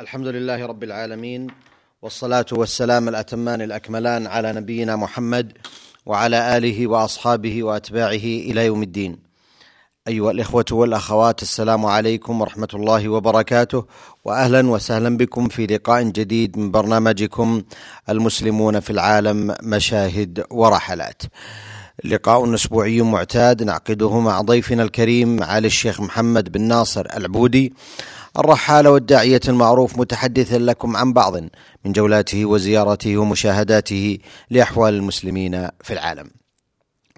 الحمد لله رب العالمين والصلاة والسلام الأتمان الأكملان على نبينا محمد وعلى آله وأصحابه وأتباعه إلى يوم الدين. أيها الإخوة والأخوات السلام عليكم ورحمة الله وبركاته وأهلا وسهلا بكم في لقاء جديد من برنامجكم المسلمون في العالم مشاهد ورحلات. لقاء أسبوعي معتاد نعقده مع ضيفنا الكريم معالي الشيخ محمد بن ناصر العبودي الرحالة والداعية المعروف متحدثا لكم عن بعض من جولاته وزيارته ومشاهداته لأحوال المسلمين في العالم.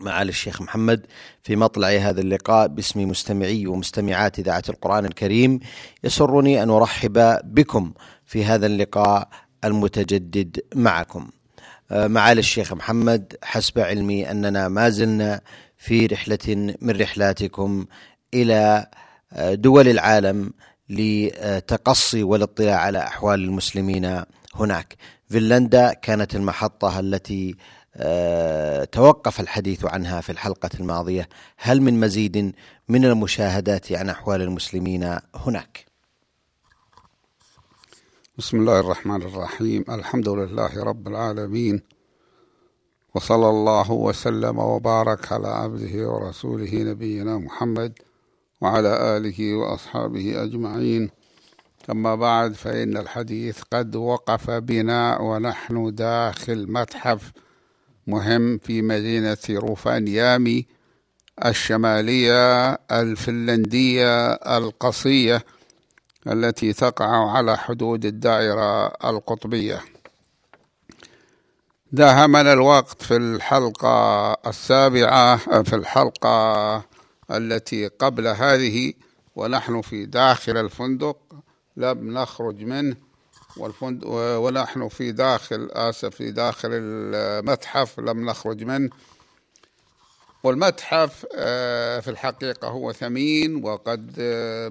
معالي الشيخ محمد في مطلع هذا اللقاء باسم مستمعي ومستمعات إذاعة القرآن الكريم يسرني أن أرحب بكم في هذا اللقاء المتجدد معكم. معالي الشيخ محمد حسب علمي أننا ما زلنا في رحلة من رحلاتكم إلى دول العالم لتقصي والاطلاع على أحوال المسلمين هناك. فنلندا كانت المحطة التي توقف الحديث عنها في الحلقة الماضية، هل من مزيد من المشاهدات عن أحوال المسلمين هناك؟ بسم الله الرحمن الرحيم، الحمد لله رب العالمين وصلى الله وسلم وبارك على عبده ورسوله نبينا محمد وعلى آله وأصحابه أجمعين. أما بعد فإن الحديث قد وقف بنا ونحن داخل متحف مهم في مدينة روفانيامي الشمالية الفنلندية القصية التي تقع على حدود الدائرة القطبية. داهمنا الوقت في الحلقة السابعة في الحلقة التي قبل هذه ونحن في داخل الفندق لم نخرج منه والفندق ونحن في داخل آسف في داخل المتحف لم نخرج منه. والمتحف في الحقيقة هو ثمين وقد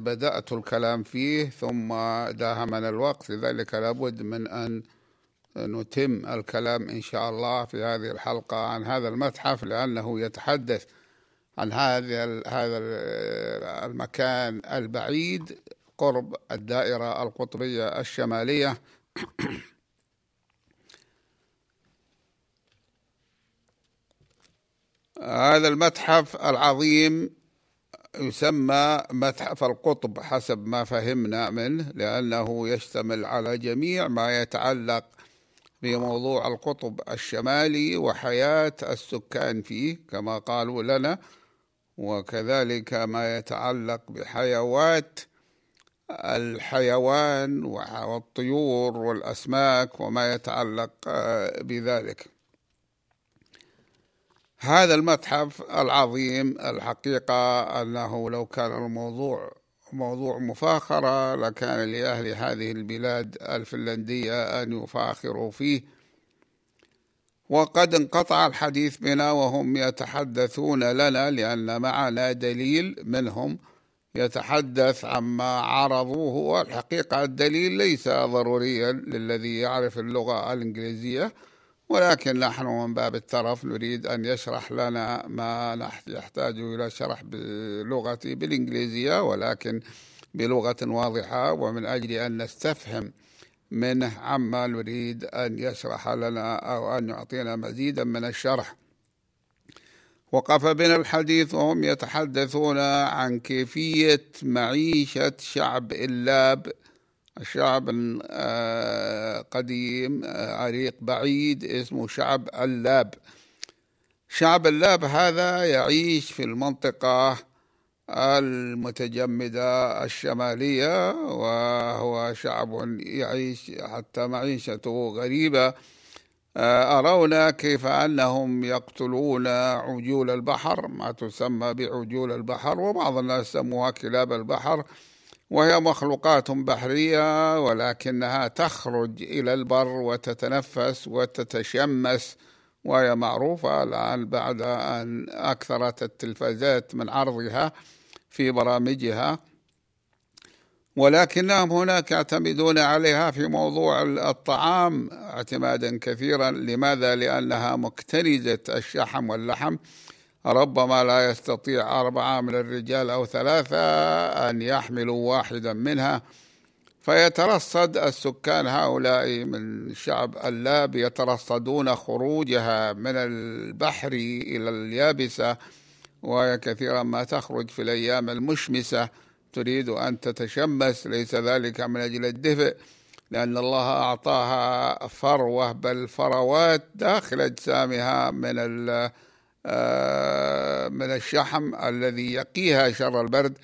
بدأت الكلام فيه ثم داهمنا الوقت. لذلك لابد من أن نتم الكلام إن شاء الله في هذه الحلقة عن هذا المتحف لأنه يتحدث عن هذا هذا المكان البعيد قرب الدائرة القطبية الشمالية. هذا المتحف العظيم يسمى متحف القطب حسب ما فهمنا منه لأنه يشتمل على جميع ما يتعلق بموضوع القطب الشمالي وحياة السكان فيه كما قالوا لنا. وكذلك ما يتعلق بحيوات الحيوان والطيور والأسماك وما يتعلق بذلك. هذا المتحف العظيم الحقيقة أنه لو كان الموضوع موضوع مفاخرة لكان لأهل هذه البلاد الفنلندية أن يفاخروا فيه. وقد انقطع الحديث بنا وهم يتحدثون لنا لأن معنا دليل منهم يتحدث عما عرضوه والحقيقة الدليل ليس ضروريا للذي يعرف اللغة الإنجليزية ولكن نحن من باب الترف نريد أن يشرح لنا ما يحتاج إلى شرح بلغة بالإنجليزية ولكن بلغة واضحة ومن أجل أن نستفهم منه عما نريد أن يشرح لنا أو أن يعطينا مزيدا من الشرح. وقف بنا الحديث وهم يتحدثون عن كيفية معيشة شعب اللاب. شعب قديم عريق بعيد اسمه شعب اللاب. شعب اللاب هذا يعيش في المنطقة المتجمدة الشمالية وهو شعب يعيش حتى معيشته غريبة. أرونا كيف أنهم يقتلون عجول البحر ما تسمى بعجول البحر وبعض الناس سموها كلاب البحر وهي مخلوقات بحرية ولكنها تخرج إلى البر وتتنفس وتتشمس وهي معروفة الآن بعد أن أكثرت التلفازات من عرضها. في برامجها ولكنهم هناك يعتمدون عليها في موضوع الطعام اعتمادا كثيرا. لماذا؟ لأنها مكتنزة الشحم واللحم. ربما لا يستطيع أربعة من الرجال أو ثلاثة أن يحملوا واحدا منها. فيترصد السكان هؤلاء من شعب اللاب يترصدون خروجها من البحر إلى اليابسة. وهي كثيرا ما تخرج في الأيام المشمسة. تريد أن تتشمس ليس ذلك من أجل الدفء لأن الله أعطاها فروة بل فروات داخل أجسامها من آه، من الشحم الذي يقيها شر البرد.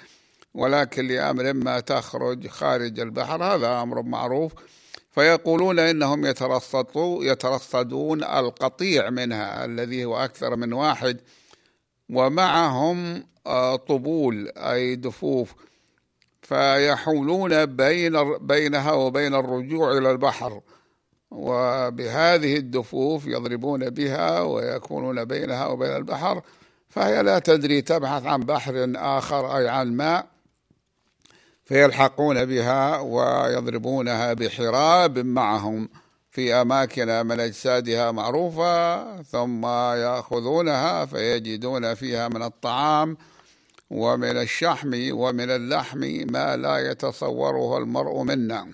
ولكن لأمر ما تخرج خارج البحر هذا أمر معروف. فيقولون إنهم يترصدون يترصدون القطيع منها الذي هو أكثر من واحد. ومعهم آه، طبول أي دفوف. فيحولون بين بينها وبين الرجوع إلى البحر. وبهذه الدفوف يضربون بها ويكونون بينها وبين البحر. فهي لا تدري تبحث عن بحر آخر أي عن ماء. فيلحقون بها ويضربونها بحراب معهم. في أماكن من أجسادها معروفة ثم يأخذونها فيجدون فيها من الطعام ومن الشحم ومن اللحم ما لا يتصوره المرء منا.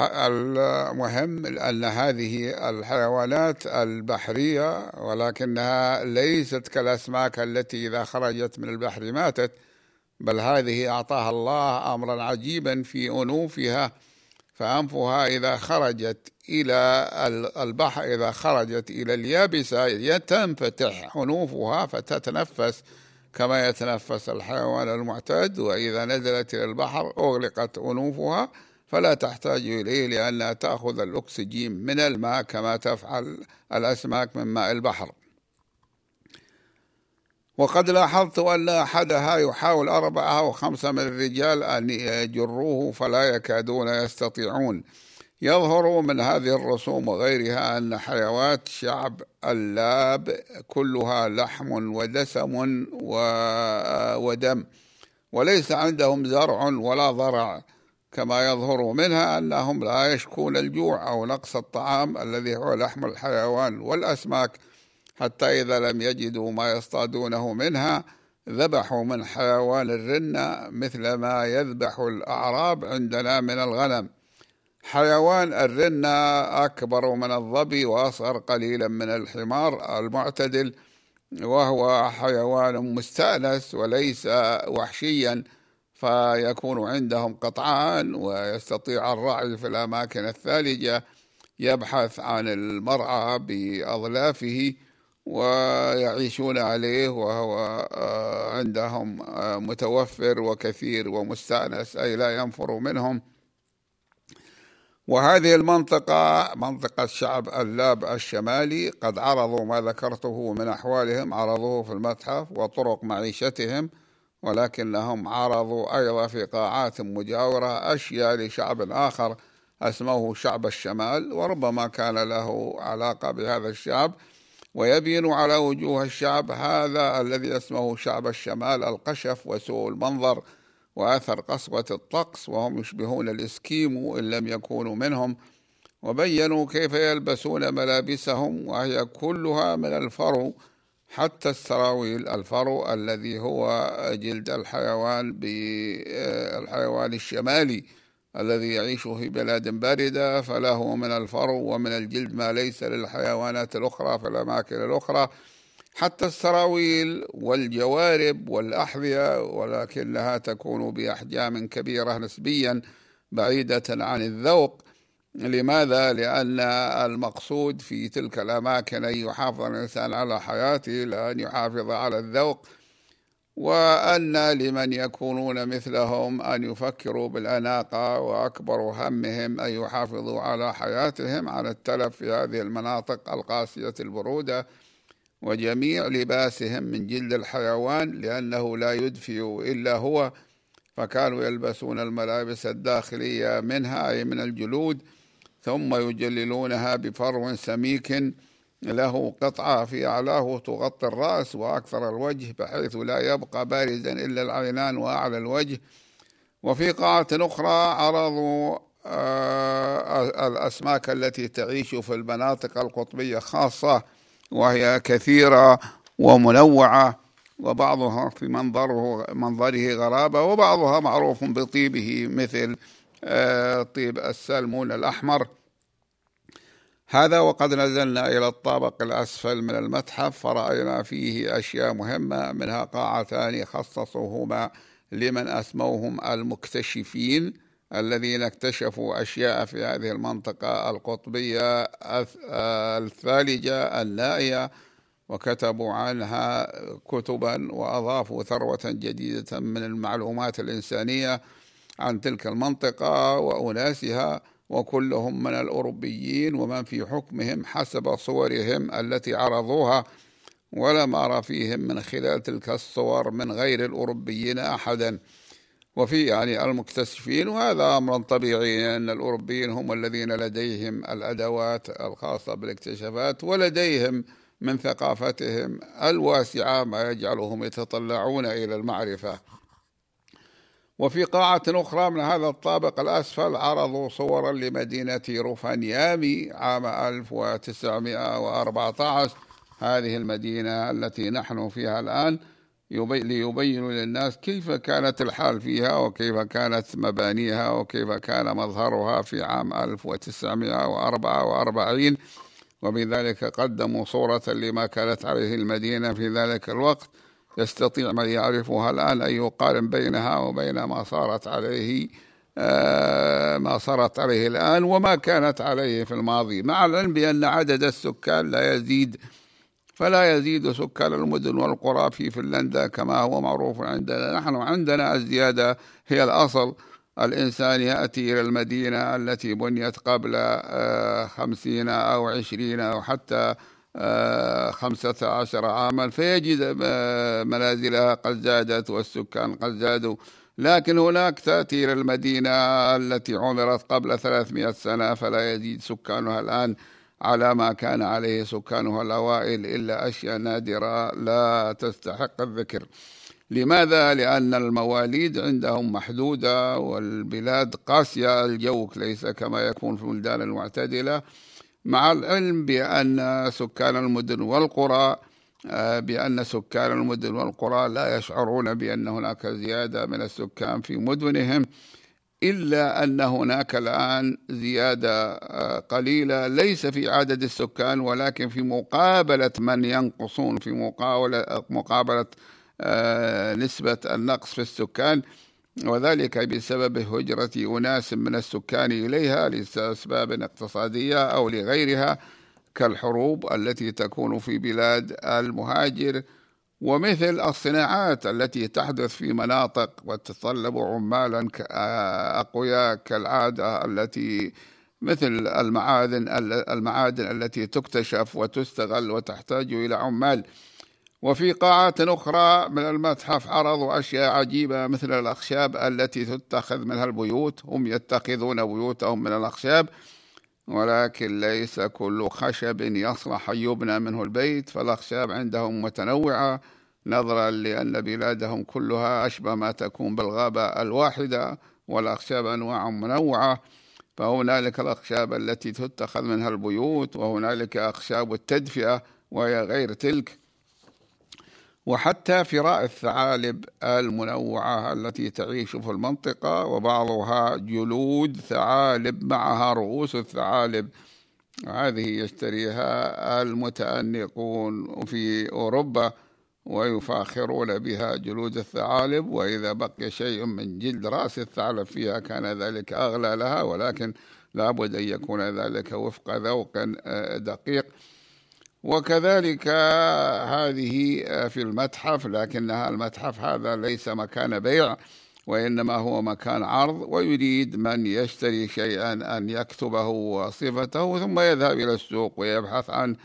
والمهم أن هذه الحيوانات البحرية ولكنها ليست كالأسماك التي إذا خرجت من البحر ماتت بل هذه أعطاها الله أمرا عجيبا في أنوفها فأنفها إذا خرجت إلى البحر إذا خرجت إلى اليابسة تنفتح أنوفها فتتنفس كما يتنفس الحيوان المعتاد. وإذا نزلت إلى البحر أغلقت أنوفها فلا تحتاج إليه لأنها تأخذ الأكسجين من الماء كما تفعل الأسماك من ماء البحر. وقد لاحظت أن أحدها يحاول أربعة أو خمسة من الرجال أن يجروه فلا يكادون يستطيعون. يظهر من هذه الرسوم وغيرها أن حيوات شعب اللاب كلها لحم ودسم ودم وليس عندهم زرع ولا ضرع. كما يظهر منها أنهم لا يشكون الجوع أو نقص الطعام الذي هو لحم الحيوان والأسماك. حتى إذا لم يجدوا ما يصطادونه منها ذبحوا من حيوان الرنة مثل ما يذبح الأعراب عندنا من الغنم. حيوان الرنة أكبر من الظبي وأصغر قليلا من الحمار المعتدل وهو حيوان مستأنس وليس وحشيا فيكون عندهم قطعان ويستطيع الرعي في الأماكن الثالجة يبحث عن المرعى بأظلافه ويعيشون عليه وهو آه، عندهم آه، متوفر وكثير ومستأنس أي لا ينفر منهم. وهذه المنطقة منطقة شعب اللاب الشمالي قد عرضوا ما ذكرته من أحوالهم عرضوه في المتحف وطرق معيشتهم ولكنهم عرضوا أيضا في قاعات مجاورة أشياء لشعب آخر أسموه شعب الشمال وربما كان له علاقة بهذا الشعب. ويبين على وجوه الشعب هذا الذي اسمه شعب الشمال القشف وسوء المنظر وأثر قسوة الطقس وهم يشبهون الإسكيمو إن لم يكونوا منهم وبينوا كيف يلبسون ملابسهم وهي كلها من الفرو حتى السراويل الفرو الذي هو جلد الحيوان بالحيوان الشمالي. الذي يعيش في بلاد باردة فله من الفرو ومن الجلد ما ليس للحيوانات الأخرى في الأماكن الأخرى حتى السراويل والجوارب والأحذية ولكنها تكون بأحجام كبيرة نسبيا بعيدة عن الذوق لماذا؟ لأن المقصود في تلك الأماكن أن يحافظ الإنسان على حياته لأن يحافظ على الذوق وأن لمن يكونون مثلهم أن يفكروا بالأناقة وأكبر همهم أن يحافظوا على حياتهم على التلف في هذه المناطق القاسية البرودة وجميع لباسهم من جلد الحيوان لأنه لا يدفئ إلا هو فكانوا يلبسون الملابس الداخلية منها أي من الجلود ثم يجللونها بفرو سميك له قطعة في أعلاه تغطي الرأس وأكثر الوجه بحيث لا يبقى بارزا إلا العينان وأعلى الوجه. وفي قاعة أخرى عرضوا آه، الأسماك التي تعيش في المناطق القطبية خاصة وهي كثيرة ومنوعة وبعضها في منظره منظره غرابة وبعضها معروف بطيبه مثل آه، طيب السلمون الأحمر. هذا وقد نزلنا إلى الطابق الأسفل من المتحف فرأينا فيه أشياء مهمة منها قاعتان خصصوهما لمن أسموهم المكتشفين الذين اكتشفوا أشياء في هذه المنطقة القطبية الثالجة النائية وكتبوا عنها كتبا وأضافوا ثروة جديدة من المعلومات الإنسانية عن تلك المنطقة وأناسها. وكلهم من الأوروبيين ومن في حكمهم حسب صورهم التي عرضوها ولم أرى فيهم من خلال تلك الصور من غير الأوروبيين أحدا. وفي يعني المكتشفين وهذا أمر طبيعي أن الأوروبيين هم الذين لديهم الأدوات الخاصة بالاكتشافات ولديهم من ثقافتهم الواسعة ما يجعلهم يتطلعون إلى المعرفة. وفي قاعة أخرى من هذا الطابق الأسفل عرضوا صورا لمدينة روفانيامي عام 1914 هذه المدينة التي نحن فيها الآن ليبينوا للناس كيف كانت الحال فيها وكيف كانت مبانيها وكيف كان مظهرها في عام 1944 وبذلك قدموا صورة لما كانت عليه المدينة في ذلك الوقت. يستطيع من يعرفها الآن أن يقارن بينها وبين ما صارت عليه آه، ما صارت عليه الآن وما كانت عليه في الماضي مع العلم بأن عدد السكان لا يزيد فلا يزيد سكان المدن والقرى في فنلندا كما هو معروف عندنا. نحن عندنا الزيادة هي الأصل. الإنسان يأتي إلى المدينة التي بنيت قبل آه، خمسين أو عشرين أو حتى خمسة عشر عاما فيجد آه، منازلها قد زادت والسكان قد زادوا. لكن هناك تأتي إلى المدينة التي عمرت قبل ثلاثمائة سنة فلا يزيد سكانها الآن على ما كان عليه سكانها الأوائل إلا أشياء نادرة لا تستحق الذكر. لماذا؟ لأن المواليد عندهم محدودة والبلاد قاسية الجو ليس كما يكون في البلدان المعتدلة مع العلم بأن سكان المدن والقرى آه، بأن سكان المدن والقرى لا يشعرون بأن هناك زيادة من السكان في مدنهم إلا أن هناك الآن زيادة آه، قليلة ليس في عدد السكان ولكن في مقابلة من ينقصون في مقابلة, آه، نسبة النقص في السكان. وذلك بسبب هجرة أناس من السكان إليها لأسباب اقتصادية أو لغيرها كالحروب التي تكون في بلاد المهاجر ومثل الصناعات التي تحدث في مناطق وتتطلب عمالا أقوياء كالعادة التي مثل المعادن المعادن التي تكتشف وتستغل وتحتاج إلى عمال. وفي قاعات أخرى من المتحف عرضوا أشياء عجيبة مثل الأخشاب التي تتخذ منها البيوت. هم يتخذون بيوتهم من الأخشاب ولكن ليس كل خشب يصلح أن يبنى منه البيت. فالأخشاب عندهم متنوعة نظرا لأن بلادهم كلها أشبه ما تكون بالغابة الواحدة والأخشاب أنواع منوعة. فهنالك الأخشاب التي تتخذ منها البيوت وهنالك أخشاب التدفئة وهي غير تلك. وحتى فراء الثعالب المنوعة التي تعيش في المنطقة وبعضها جلود ثعالب معها رؤوس الثعالب. هذه يشتريها المتأنقون في أوروبا ويفاخرون بها جلود الثعالب وإذا بقي شيء من جلد رأس الثعلب فيها كان ذلك أغلى لها ولكن لابد أن يكون ذلك وفق ذوق آه، دقيق. وكذلك هذه في المتحف لكنها المتحف هذا ليس مكان بيع وإنما هو مكان عرض ويريد من يشتري شيئا أن يكتبه وصفته ثم يذهب إلى السوق ويبحث عنه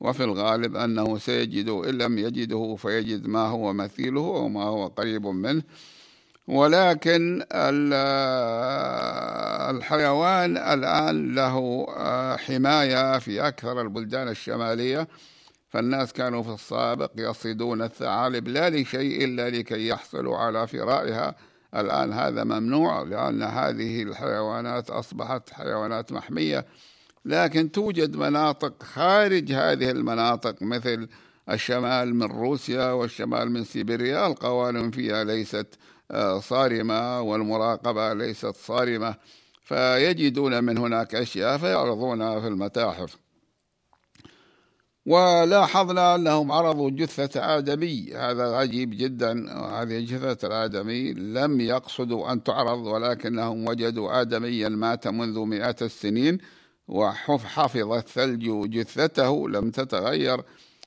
وفي الغالب أنه سيجد إن لم يجده فيجد ما هو مثيله وما هو قريب منه. ولكن الحيوان الآن له آه، حماية في أكثر البلدان الشمالية. فالناس كانوا في السابق يصيدون الثعالب لا لشيء إلا لكي يحصلوا على فرائها. الآن هذا ممنوع لأن هذه الحيوانات أصبحت حيوانات محمية. لكن توجد مناطق خارج هذه المناطق مثل الشمال من روسيا والشمال من سيبيريا. القوانين فيها ليست صارمة والمراقبة ليست صارمة فيجدون من هناك أشياء فيعرضونها في المتاحف. ولاحظنا أنهم عرضوا جثة آدمي. هذا عجيب جدا هذه جثة الآدمي لم يقصدوا أن تعرض ولكنهم وجدوا آدميا مات منذ مئات السنين وحفظ الثلج جثته لم تتغير.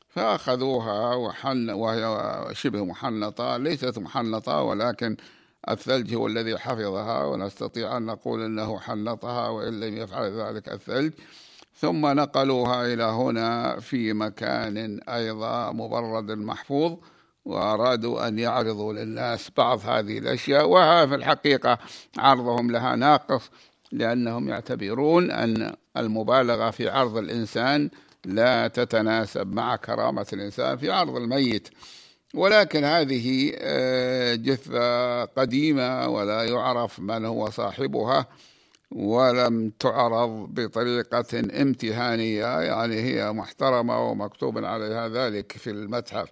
فأخذوها وحن وهي شبه محنطة ليست محنطة ولكن الثلج هو الذي حفظها ونستطيع أن نقول أنه حنطها وإن لم يفعل ذلك الثلج. ثم نقلوها إلى هنا في مكان أيضا مبرد محفوظ وأرادوا أن يعرضوا للناس بعض هذه الأشياء. وها في الحقيقة عرضهم لها ناقص لأنهم يعتبرون أن المبالغة في عرض الإنسان لا تتناسب مع كرامة الإنسان في عرض الميت. ولكن هذه آه، جثة قديمة ولا يعرف من هو صاحبها ولم تعرض بطريقة امتهانية يعني هي محترمة ومكتوب عليها ذلك في المتحف.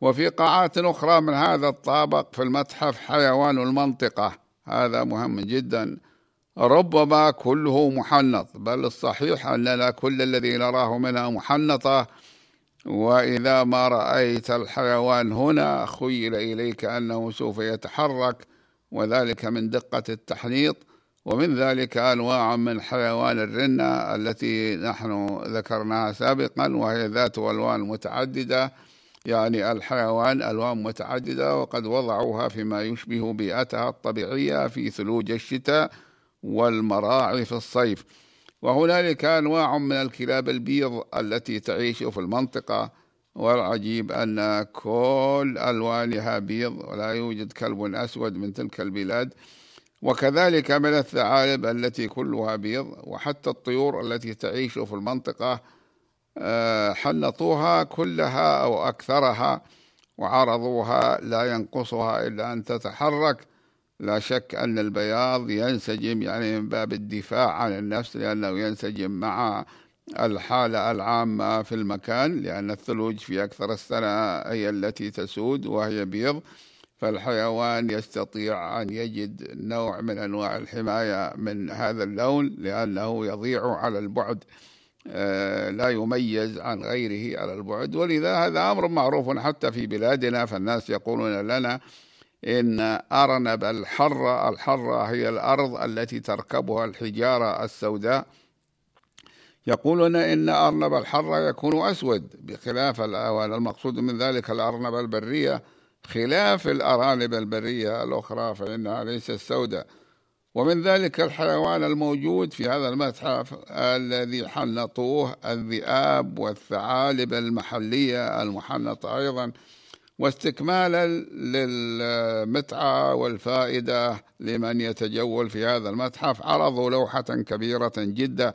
وفي قاعات أخرى من هذا الطابق في المتحف حيوان المنطقة. هذا مهم جدا. ربما كله محنط بل الصحيح أننا كل الذي نراه منها محنطة وإذا ما رأيت الحيوان هنا خيل إليك أنه سوف يتحرك وذلك من دقة التحنيط. ومن ذلك أنواع من حيوان الرنة التي نحن ذكرناها سابقا وهي ذات ألوان متعددة. يعني الحيوان ألوان متعددة وقد وضعوها فيما يشبه بيئتها الطبيعية في ثلوج الشتاء. والمراعي في الصيف. وهنالك أنواع من الكلاب البيض التي تعيش في المنطقة والعجيب أن كل ألوانها بيض ولا يوجد كلب أسود من تلك البلاد. وكذلك من الثعالب التي كلها بيض وحتى الطيور التي تعيش في المنطقة آه، حنطوها كلها أو أكثرها وعرضوها لا ينقصها إلا أن تتحرك. لا شك أن البياض ينسجم يعني من باب الدفاع عن النفس لأنه ينسجم مع الحالة العامة في المكان لأن الثلوج في أكثر السنة هي التي تسود وهي بيض فالحيوان يستطيع أن يجد نوع من أنواع الحماية من هذا اللون لأنه يضيع على البعد آه، لا يميز عن غيره على البعد. ولذا هذا أمر معروف حتى في بلادنا فالناس يقولون لنا إن أرنب الحرة الحرة هي الأرض التي تركبها الحجارة السوداء. يقولون إن أرنب الحرة يكون أسود بخلاف المقصود من ذلك الأرنب البرية. خلاف الأرانب البرية الأخرى فإنها ليست سوداء. ومن ذلك الحيوان الموجود في هذا المتحف الذي حنطوه الذئاب والثعالب المحلية المحنطة أيضا. واستكمالا للمتعة والفائدة لمن يتجول في هذا المتحف. عرضوا لوحة كبيرة جدا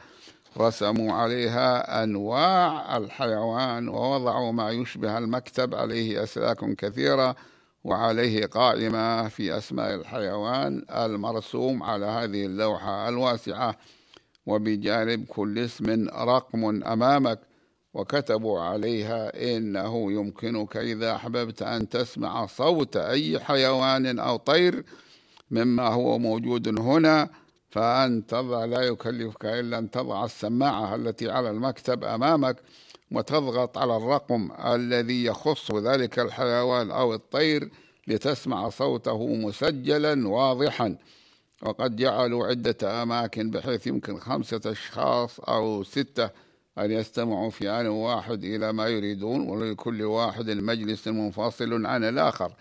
رسموا عليها أنواع الحيوان ووضعوا ما يشبه المكتب. عليه أسلاك كثيرة وعليه قائمة في أسماء الحيوان المرسوم على هذه اللوحة الواسعة. وبجانب كل اسم رقم أمامك وكتبوا عليها إنه يمكنك إذا أحببت أن تسمع صوت أي حيوان أو طير مما هو موجود هنا فأن تضع لا يكلفك إلا أن تضع السماعة التي على المكتب أمامك وتضغط على الرقم الذي يخص ذلك الحيوان أو الطير لتسمع صوته مسجلا واضحا. وقد جعلوا عدة أماكن بحيث يمكن خمسة أشخاص أو ستة أن يستمعوا في آن واحد إلى ما يريدون ولكل واحد مجلس منفصل عن الآخر.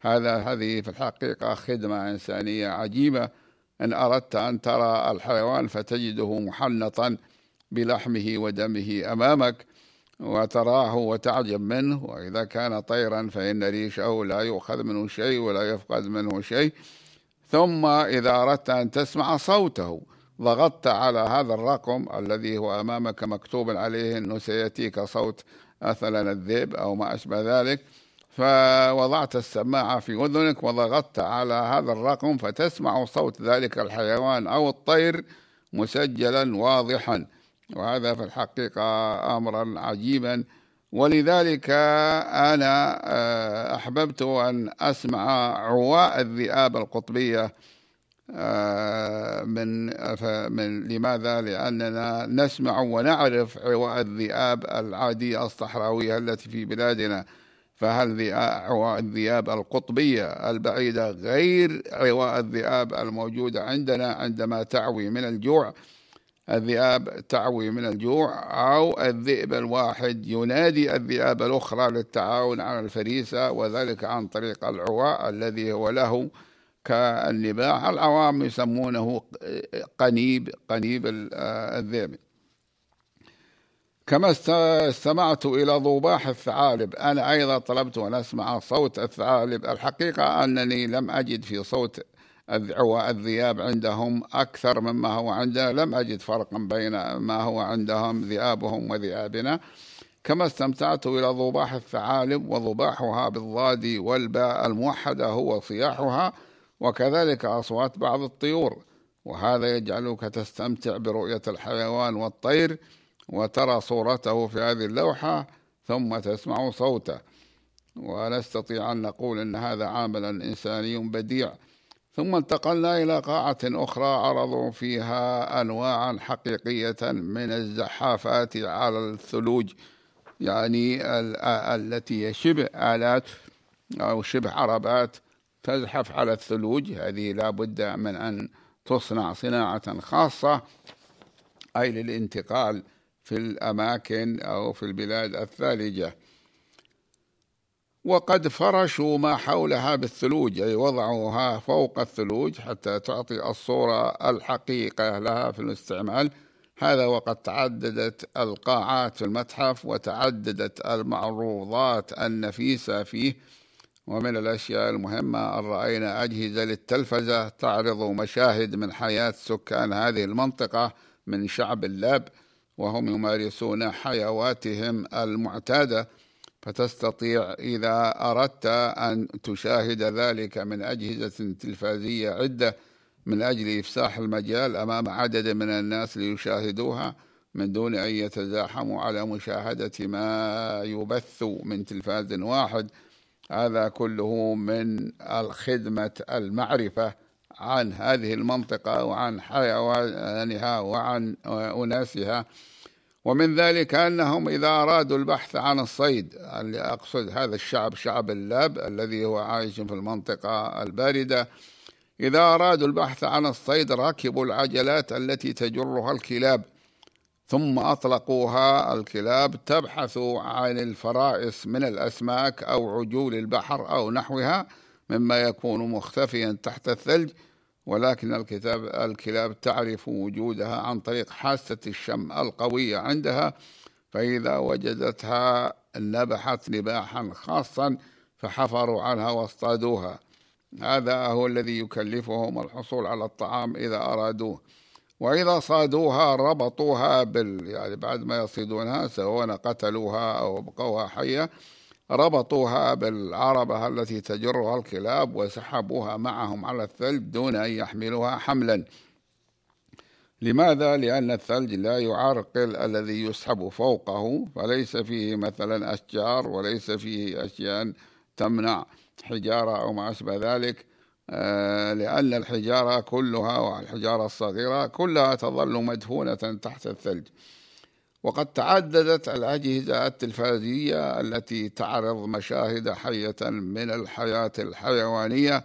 هذا هذه في الحقيقة خدمة إنسانية عجيبة. إن أردت أن ترى الحيوان فتجده محنطا بلحمه ودمه أمامك وتراه وتعجب منه وإذا كان طيرا فإن ريشه لا يؤخذ منه شيء ولا يفقد منه شيء. ثم إذا أردت أن تسمع صوته ضغطت على هذا الرقم الذي هو أمامك مكتوب عليه أنه سيأتيك صوت مثلا الذئب أو ما أشبه ذلك فوضعت السماعة في أذنك وضغطت على هذا الرقم فتسمع صوت ذلك الحيوان أو الطير مسجلا واضحا. وهذا في الحقيقة أمرا عجيبا. ولذلك أنا آه، أحببت أن أسمع عواء الذئاب القطبية من من لماذا؟ لأننا نسمع ونعرف عواء الذئاب العادية الصحراوية التي في بلادنا فهل عواء الذئاب القطبية البعيدة غير عواء الذئاب الموجودة عندنا عندما تعوي من الجوع الذئاب تعوي من الجوع أو الذئب الواحد ينادي الذئاب الأخرى للتعاون على الفريسة وذلك عن طريق العواء الذي هو له كالنباح العوام يسمونه قنيب قنيب الذئب. كما استمعت إلى ضباح الثعالب أنا أيضا طلبت أن أسمع صوت الثعالب. الحقيقة أنني لم أجد في صوت الذئاب عندهم أكثر مما هو عندنا لم أجد فرقا بين ما هو عندهم ذئابهم وذئابنا. كما استمتعت إلى ضباح الثعالب وضباحها بالضاد والباء الموحدة هو صياحها. وكذلك أصوات بعض الطيور وهذا يجعلك تستمتع برؤية الحيوان والطير وترى صورته في هذه اللوحة ثم تسمع صوته. ونستطيع أن نقول أن هذا عاملا إنساني بديع. ثم انتقلنا إلى قاعة أخرى عرضوا فيها أنواعا حقيقية من الزحافات على الثلوج يعني التي شبه آلات أو شبه عربات تزحف على الثلوج. هذه لا بد من أن تصنع صناعة خاصة أي للانتقال في الأماكن أو في البلاد الثالجة. وقد فرشوا ما حولها بالثلوج أي وضعوها فوق الثلوج حتى تعطي الصورة الحقيقة لها في الاستعمال. هذا وقد تعددت القاعات في المتحف وتعددت المعروضات النفيسة فيه. ومن الأشياء المهمة أن رأينا أجهزة للتلفزة تعرض مشاهد من حياة سكان هذه المنطقة من شعب اللاب وهم يمارسون حيواتهم المعتادة فتستطيع إذا أردت أن تشاهد ذلك من أجهزة تلفازية عدة من أجل إفساح المجال أمام عدد من الناس ليشاهدوها من دون أن يتزاحموا على مشاهدة ما يبث من تلفاز واحد. هذا كله من الخدمة المعرفة عن هذه المنطقة وعن حيوانها وعن أناسها. ومن ذلك أنهم إذا أرادوا البحث عن الصيد اللي أقصد هذا الشعب شعب اللاب الذي هو عايش في المنطقة الباردة إذا أرادوا البحث عن الصيد ركبوا العجلات التي تجرها الكلاب. ثم أطلقوها الكلاب تبحث عن الفرائس من الأسماك أو عجول البحر أو نحوها مما يكون مختفيا تحت الثلج ولكن الكتاب الكلاب تعرف وجودها عن طريق حاسة الشم القوية عندها فإذا وجدتها نبحت نباحا خاصا فحفروا عنها واصطادوها. هذا هو الذي يكلفهم الحصول على الطعام إذا أرادوه. وإذا صادوها ربطوها بال يعني بعد ما يصيدونها سواء قتلوها أو أبقوها حية ربطوها بالعربة التي تجرها الكلاب وسحبوها معهم على الثلج دون أن يحملوها حملا لماذا؟ لأن الثلج لا يعرقل الذي يسحب فوقه فليس فيه مثلا أشجار وليس فيه أشياء تمنع حجارة أو ما أشبه ذلك لأن الحجارة كلها والحجارة الصغيرة كلها تظل مدفونة تحت الثلج. وقد تعددت الأجهزة التلفزية التي تعرض مشاهد حية من الحياة الحيوانية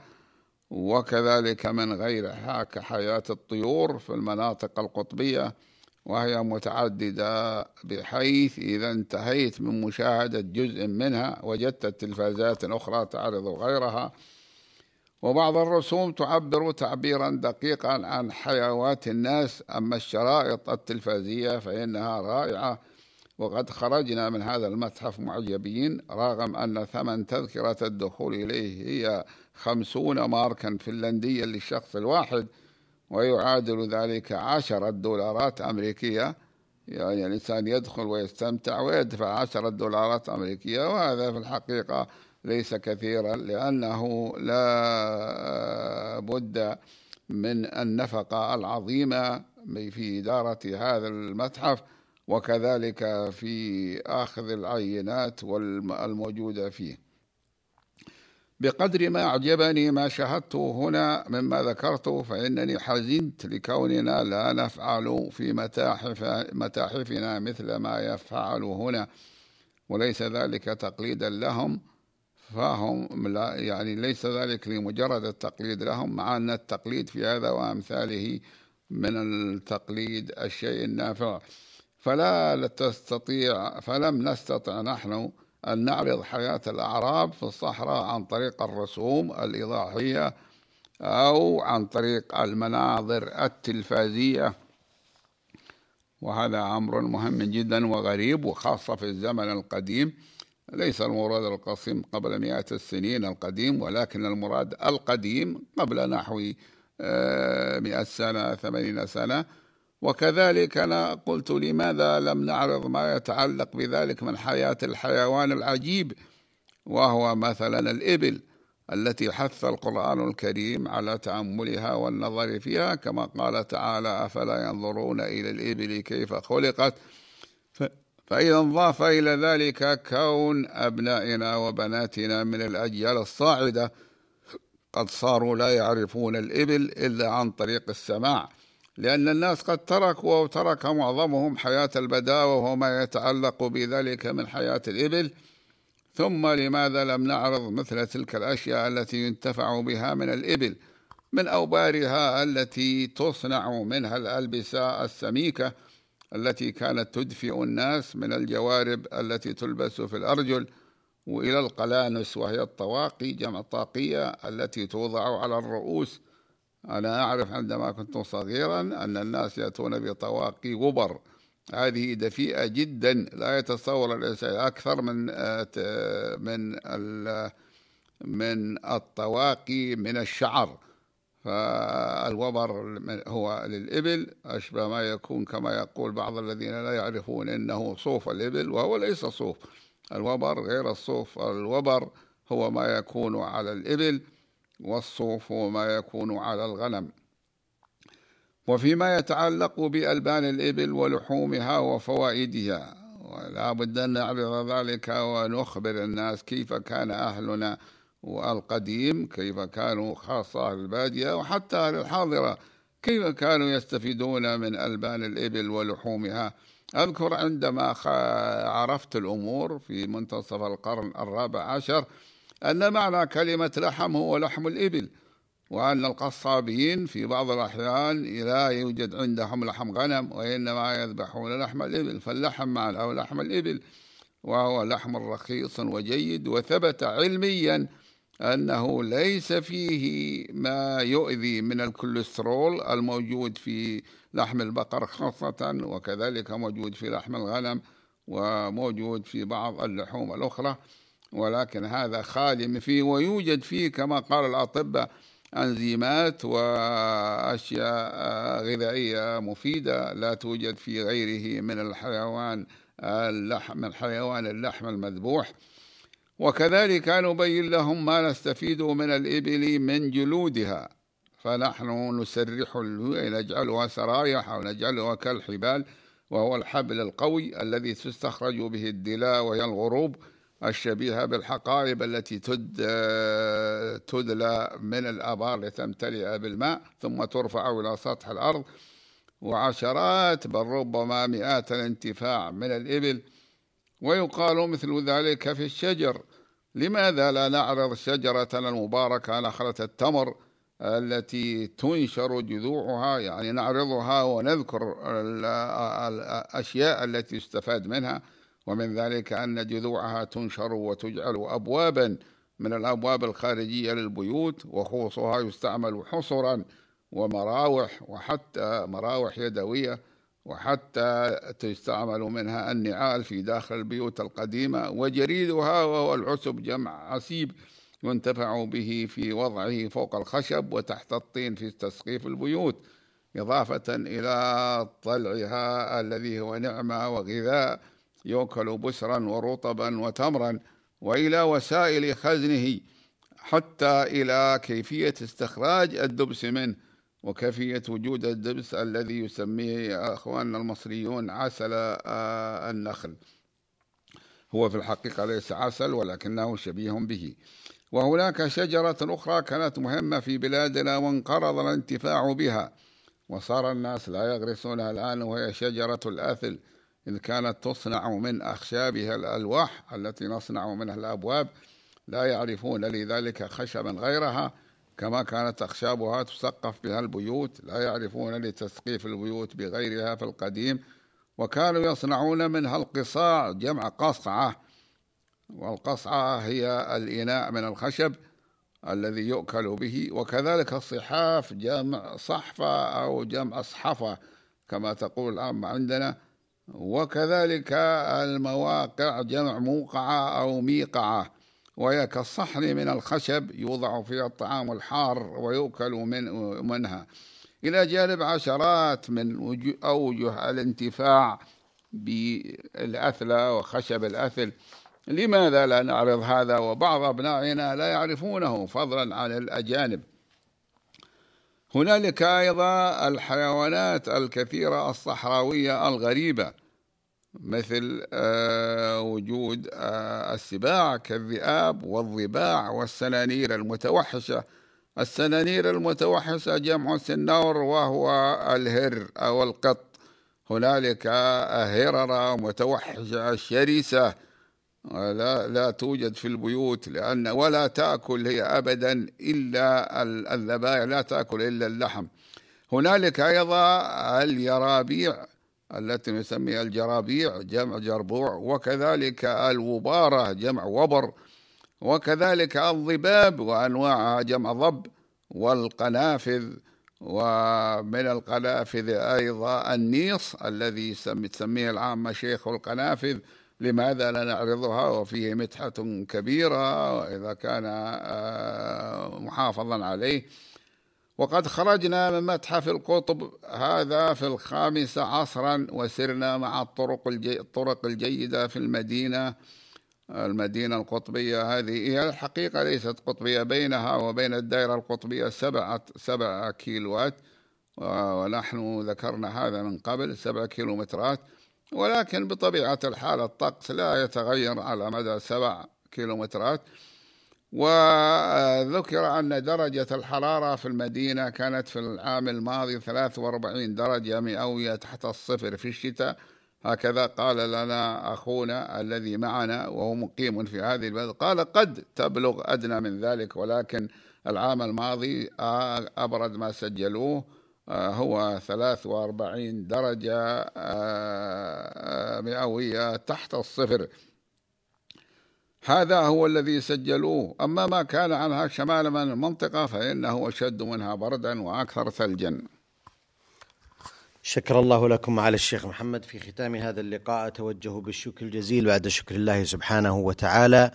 وكذلك من غيرها كحياة الطيور في المناطق القطبية وهي متعددة بحيث إذا انتهيت من مشاهدة جزء منها وجدت التلفازات أخرى تعرض غيرها. وبعض الرسوم تعبر تعبيرا دقيقا عن حيوات الناس أما الشرائط التلفازية فإنها رائعة. وقد خرجنا من هذا المتحف معجبين رغم أن ثمن تذكرة الدخول إليه هي خمسون ماركا فنلنديا للشخص الواحد ويعادل ذلك عشرة دولارات أمريكية. يعني الإنسان يدخل ويستمتع ويدفع عشرة دولارات أمريكية وهذا في الحقيقة ليس كثيرا لأنه لا بد من النفقة العظيمة في إدارة هذا المتحف وكذلك في آخذ العينات الموجودة فيه. بقدر ما أعجبني ما شاهدته هنا مما ذكرته فإنني حزنت لكوننا لا نفعل في متاحف متاحفنا مثل ما يفعل هنا وليس ذلك تقليدا لهم. فهم لا يعني ليس ذلك لمجرد التقليد لهم مع أن التقليد في هذا وأمثاله من التقليد الشيء النافع. فلا تستطيع فلم نستطع نحن أن نعرض حياة الأعراب في الصحراء عن طريق الرسوم الإيضاحية أو عن طريق المناظر التلفازية. وهذا أمر مهم جدا وغريب وخاصة في الزمن القديم. ليس المراد القصيم قبل مئة السنين القديم ولكن المراد القديم قبل نحو آه، مئة سنة ثمانين سنة. وكذلك أنا قلت لماذا لم نعرض ما يتعلق بذلك من حياة الحيوان العجيب وهو مثلا الإبل التي حث القرآن الكريم على تأملها والنظر فيها. كما قال تعالى أفلا ينظرون إلى الإبل كيف خلقت؟ فإذا انضاف إلى ذلك كون أبنائنا وبناتنا من الأجيال الصاعدة قد صاروا لا يعرفون الإبل إلا عن طريق السماع لأن الناس قد تركوا وترك معظمهم حياة البداوة وما يتعلق بذلك من حياة الإبل. ثم لماذا لم نعرض مثل تلك الأشياء التي ينتفع بها من الإبل من أوبارها التي تصنع منها الألبسة السميكة التي كانت تدفئ الناس من الجوارب التي تلبس في الأرجل وإلى القلانس وهي الطواقي جمع طاقية التي توضع على الرؤوس. أنا أعرف عندما كنت صغيرا أن الناس يأتون بطواقي غبر. هذه دفيئة جدا لا يتصور الإنسان. أكثر من من من الطواقي من الشعر. فالوبر هو للإبل أشبه ما يكون كما يقول بعض الذين لا يعرفون إنه صوف الإبل وهو ليس صوف. الوبر غير الصوف الوبر هو ما يكون على الإبل والصوف هو ما يكون على الغنم. وفيما يتعلق بألبان الإبل ولحومها وفوائدها ولا بد أن نعرض ذلك ونخبر الناس كيف كان أهلنا والقديم كيف كانوا خاصة البادية وحتى الحاضرة كيف كانوا يستفيدون من ألبان الإبل ولحومها؟ أذكر عندما عرفت الأمور في منتصف القرن الرابع عشر أن معنى كلمة لحم هو لحم الإبل وأن القصابين في بعض الأحيان لا يوجد عندهم لحم غنم وإنما يذبحون لحم الإبل فاللحم معنى أو لحم الإبل وهو لحم رخيص وجيد وثبت علميا أنه ليس فيه ما يؤذي من الكوليسترول الموجود في لحم البقر خاصة وكذلك موجود في لحم الغنم وموجود في بعض اللحوم الأخرى. ولكن هذا خالي فيه ويوجد فيه كما قال الأطباء أنزيمات وأشياء غذائية مفيدة لا توجد في غيره من الحيوان اللحم من حيوان اللحم المذبوح. وكذلك نبين لهم ما نستفيد من الإبل من جلودها. فنحن نسرح نجعلها سرايح أو نجعلها كالحبال وهو الحبل القوي الذي تستخرج به الدلاء وهي الغروب الشبيهة بالحقائب التي تد تدلى من الآبار لتمتلئ بالماء ثم ترفع إلى سطح الأرض. وعشرات بل ربما مئات الانتفاع من الإبل ويقال مثل ذلك في الشجر. لماذا لا نعرض شجرة المباركة نخلة التمر التي تنشر جذوعها؟ يعني نعرضها ونذكر الأشياء التي يستفاد منها ومن ذلك أن جذوعها تنشر وتجعل أبوابا من الأبواب الخارجية للبيوت وخوصها يستعمل حصرا ومراوح وحتى مراوح يدوية. وحتى تستعمل منها النعال في داخل البيوت القديمة وجريدها وهو العسب جمع عسيب ينتفع به في وضعه فوق الخشب وتحت الطين في تسقيف البيوت إضافة إلى طلعها الذي هو نعمة وغذاء يؤكل بسرا ورطبا وتمرا وإلى وسائل خزنه حتى إلى كيفية استخراج الدبس منه. وكيفية وجود الدبس الذي يسميه أخواننا المصريون عسل النخل. هو في الحقيقة ليس عسل ولكنه شبيه به. وهناك شجرة أخرى كانت مهمة في بلادنا وانقرض الانتفاع بها. وصار الناس لا يغرسونها الآن وهي شجرة الأثل. إذ كانت تصنع من أخشابها الألواح التي نصنع منها الأبواب لا يعرفون لذلك خشبا غيرها. كما كانت أخشابها تسقف بها البيوت لا يعرفون لتسقيف البيوت بغيرها في القديم وكانوا يصنعون منها القصاع جمع قصعة. والقصعة هي الإناء من الخشب الذي يؤكل به وكذلك الصحاف جمع صحفة أو جمع صحفة كما تقول العامة عندنا. وكذلك المواقع جمع موقعة أو ميقعة. وهي كالصحن من الخشب يوضع فيها الطعام الحار ويؤكل من منها. إلى جانب عشرات من أوجه الانتفاع بالأثلة وخشب الأثل. لماذا لا نعرض هذا؟ وبعض أبنائنا لا يعرفونه فضلا عن الأجانب. هنالك أيضا الحيوانات الكثيرة الصحراوية الغريبة. مثل آه، وجود آه، السباع كالذئاب والضباع والسنانير المتوحشة. السنانير المتوحشة جمع سنور وهو الهر أو القط. هنالك هررة متوحشة شرسة. لا لا توجد في البيوت لأن ولا تأكل هي أبدا إلا الذبائح لا تأكل إلا اللحم. هنالك أيضا اليرابيع التي نسميها الجرابيع جمع جربوع وكذلك الوبارة جمع وبر وكذلك الضباب وأنواعها جمع ضب والقنافذ. ومن القنافذ أيضا النيص الذي تسميه العامة شيخ القنافذ. لماذا لا نعرضها؟ وفيه متحة كبيرة إذا كان آه، محافظا عليه. وقد خرجنا من متحف القطب هذا في الخامسة عصرا وسرنا مع الطرق الجي الطرق الجيدة في المدينة المدينة القطبية هذه. هي الحقيقة ليست قطبية بينها وبين الدائرة القطبية سبعة سبعة كيلوات ونحن ذكرنا هذا من قبل سبعة كيلومترات. ولكن بطبيعة الحال الطقس لا يتغير على مدى سبع كيلومترات. وذكر أن درجة الحرارة في المدينة كانت في العام الماضي 43 درجة مئوية تحت الصفر في الشتاء. هكذا قال لنا أخونا الذي معنا وهو مقيم في هذه البلد قال قد تبلغ أدنى من ذلك ولكن العام الماضي أبرد ما سجلوه هو 43 درجة مئوية تحت الصفر. هذا هو الذي سجلوه. أما ما كان عنها شمال من المنطقة فإنه أشد منها بردا وأكثر ثلجا. شكر الله لكم على الشيخ محمد. في ختام هذا اللقاء أتوجه بالشكر الجزيل بعد شكر الله سبحانه وتعالى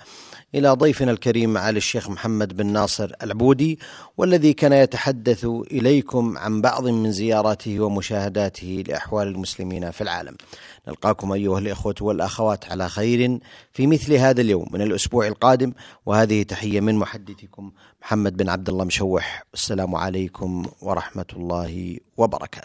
إلى ضيفنا الكريم على الشيخ محمد بن ناصر العبودي والذي كان يتحدث إليكم عن بعض من زياراته ومشاهداته لأحوال المسلمين في العالم. نلقاكم أيها الإخوة والأخوات على خير في مثل هذا اليوم من الأسبوع القادم. وهذه تحية من محدثكم محمد بن عبد الله مشوح. السلام عليكم ورحمة الله وبركاته.